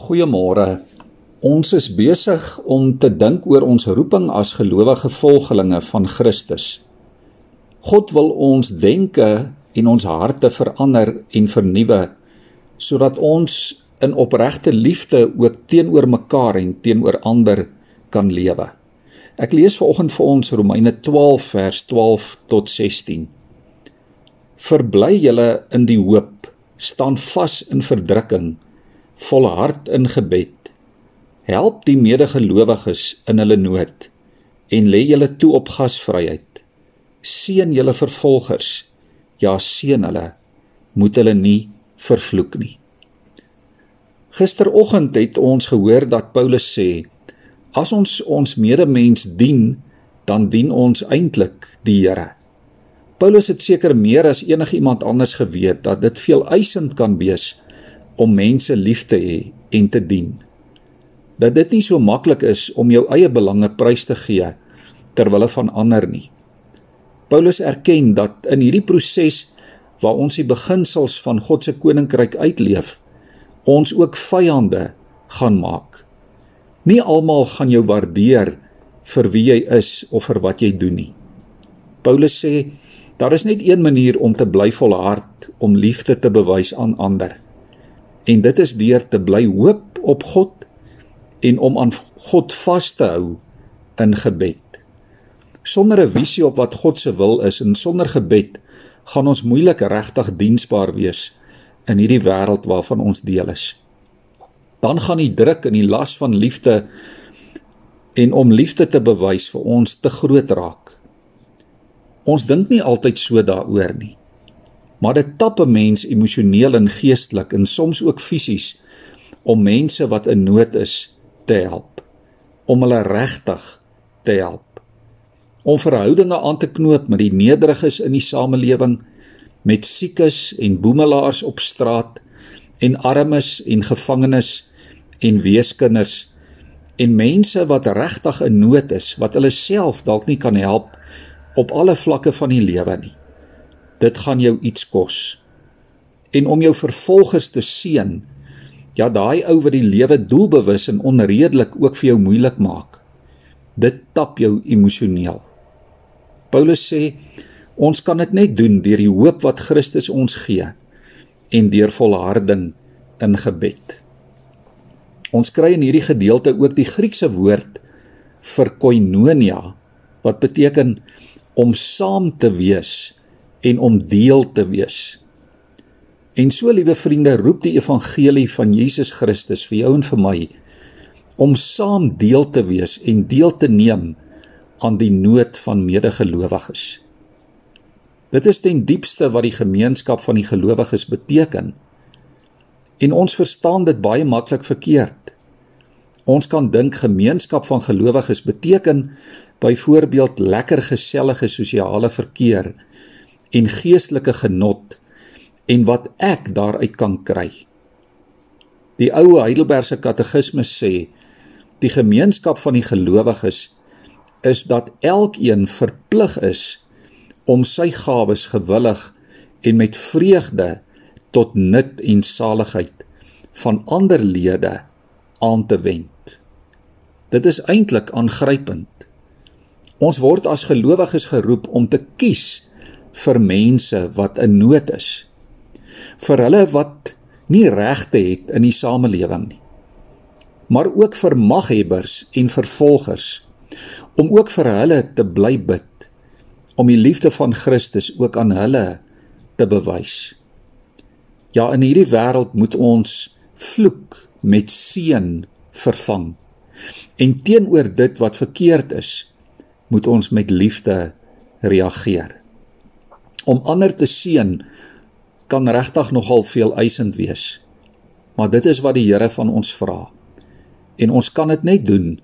Goeiemôre. Ons is besig om te dink oor ons roeping as gelowige volgelinge van Christus. God wil ons denke en ons harte verander en vernuwe sodat ons in opregte liefde ook teenoor mekaar en teenoor ander kan lewe. Ek lees vanoggend vir ons Romeine 12 vers 12 tot 16. Verbly julle in die hoop, staan vas in verdrukking, volhard in gebed. Help die medegelowiges in hulle nood en lê julle toe op gasvryheid. Seën julle vervolgers. Ja, seën hulle. Moet hulle nie vervloek nie. Gisteroggend het ons gehoor dat Paulus sê: As ons ons medemens dien, dan dien ons eintlik die Here. Paulus het seker meer as enigiemand anders geweet dat dit veel eisend kan wees om mense lief te hê en te dien. Dat dit nie so maklik is om jou eie belange prys te gee ter wille van ander nie. Paulus erken dat in hierdie proses waar ons die beginsels van God se koninkryk uitleef, ons ook vyande gaan maak. Nie almal gaan jou waardeer vir wie jy is of vir wat jy doen nie. Paulus sê daar is net een manier om te bly volhard om liefde te bewys aan ander. En dit is deur te bly hoop op God en om aan God vas te hou in gebed. Sonder 'n visie op wat God se wil is en sonder gebed gaan ons moeilik regtig diensbaar wees in hierdie wêreld waarvan ons deel is. Dan gaan die druk en die las van liefde en om liefde te bewys vir ons te groot raak. Ons dink nie altyd so daaroor nie maar dit tap 'n mens emosioneel en geestelik en soms ook fisies om mense wat in nood is te help. Om hulle regtig te help. Om verhoudinge aan te knoop met die nederiges in die samelewing met siekes en boemelaars op straat en armes en gevangenes en weeskinders en mense wat regtig in nood is wat hulle self dalk nie kan help op alle vlakke van die lewe nie dit gaan jou iets kos. En om jou vervolgers te seën, ja daai ou wat die lewe doelbewus en onredelik ook vir jou moeilik maak. Dit tap jou emosioneel. Paulus sê ons kan dit net doen deur die hoop wat Christus ons gee en deur volharding in gebed. Ons kry in hierdie gedeelte ook die Griekse woord vir koinonia wat beteken om saam te wees en om deel te wees. En so liewe vriende, roep die evangelie van Jesus Christus vir jou en vir my om saam deel te wees en deel te neem aan die nood van medegelowiges. Dit is ten diepste wat die gemeenskap van die gelowiges beteken. En ons verstaan dit baie maklik verkeerd. Ons kan dink gemeenskap van gelowiges beteken byvoorbeeld lekker gesellige sosiale verkeer en geestelike genot en wat ek daaruit kan kry. Die ou Heidelbergse katekismes sê die gemeenskap van die gelowiges is dat elkeen verplig is om sy gawes gewillig en met vreugde tot nut en saligheid van ander lede aan te wend. Dit is eintlik aangrypend. Ons word as gelowiges geroep om te kies vir mense wat in nood is. Vir hulle wat nie regte het in die samelewing nie. Maar ook vir maghebbers en vervolgers om ook vir hulle te bly bid om die liefde van Christus ook aan hulle te bewys. Ja, in hierdie wêreld moet ons vloek met seën vervang. En teenoor dit wat verkeerd is, moet ons met liefde reageer om ander te seën kan regtig nogal veel eisend wees. Maar dit is wat die Here van ons vra. En ons kan dit net doen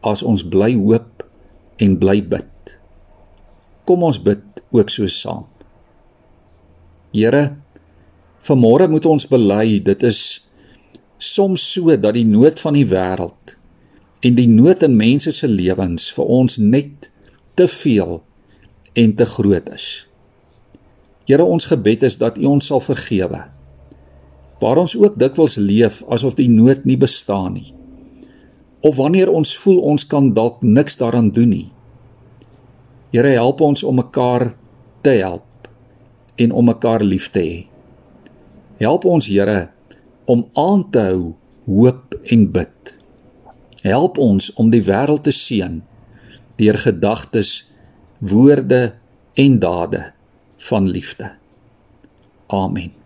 as ons bly hoop en bly bid. Kom ons bid ook so saam. Here, vanmôre moet ons bely, dit is soms so dat die nood van die wêreld en die nood in mense se lewens vir ons net te veel en te groot is. Here ons gebed is dat U ons sal vergewe. waar ons ook dikwels leef asof die nood nie bestaan nie. Of wanneer ons voel ons kan dalk niks daaraan doen nie. Here help ons om mekaar te help en om mekaar lief te hê. Help ons Here om aan te hou hoop en bid. Help ons om die wêreld te seën deur gedagtes, woorde en dade van liefde. Amen.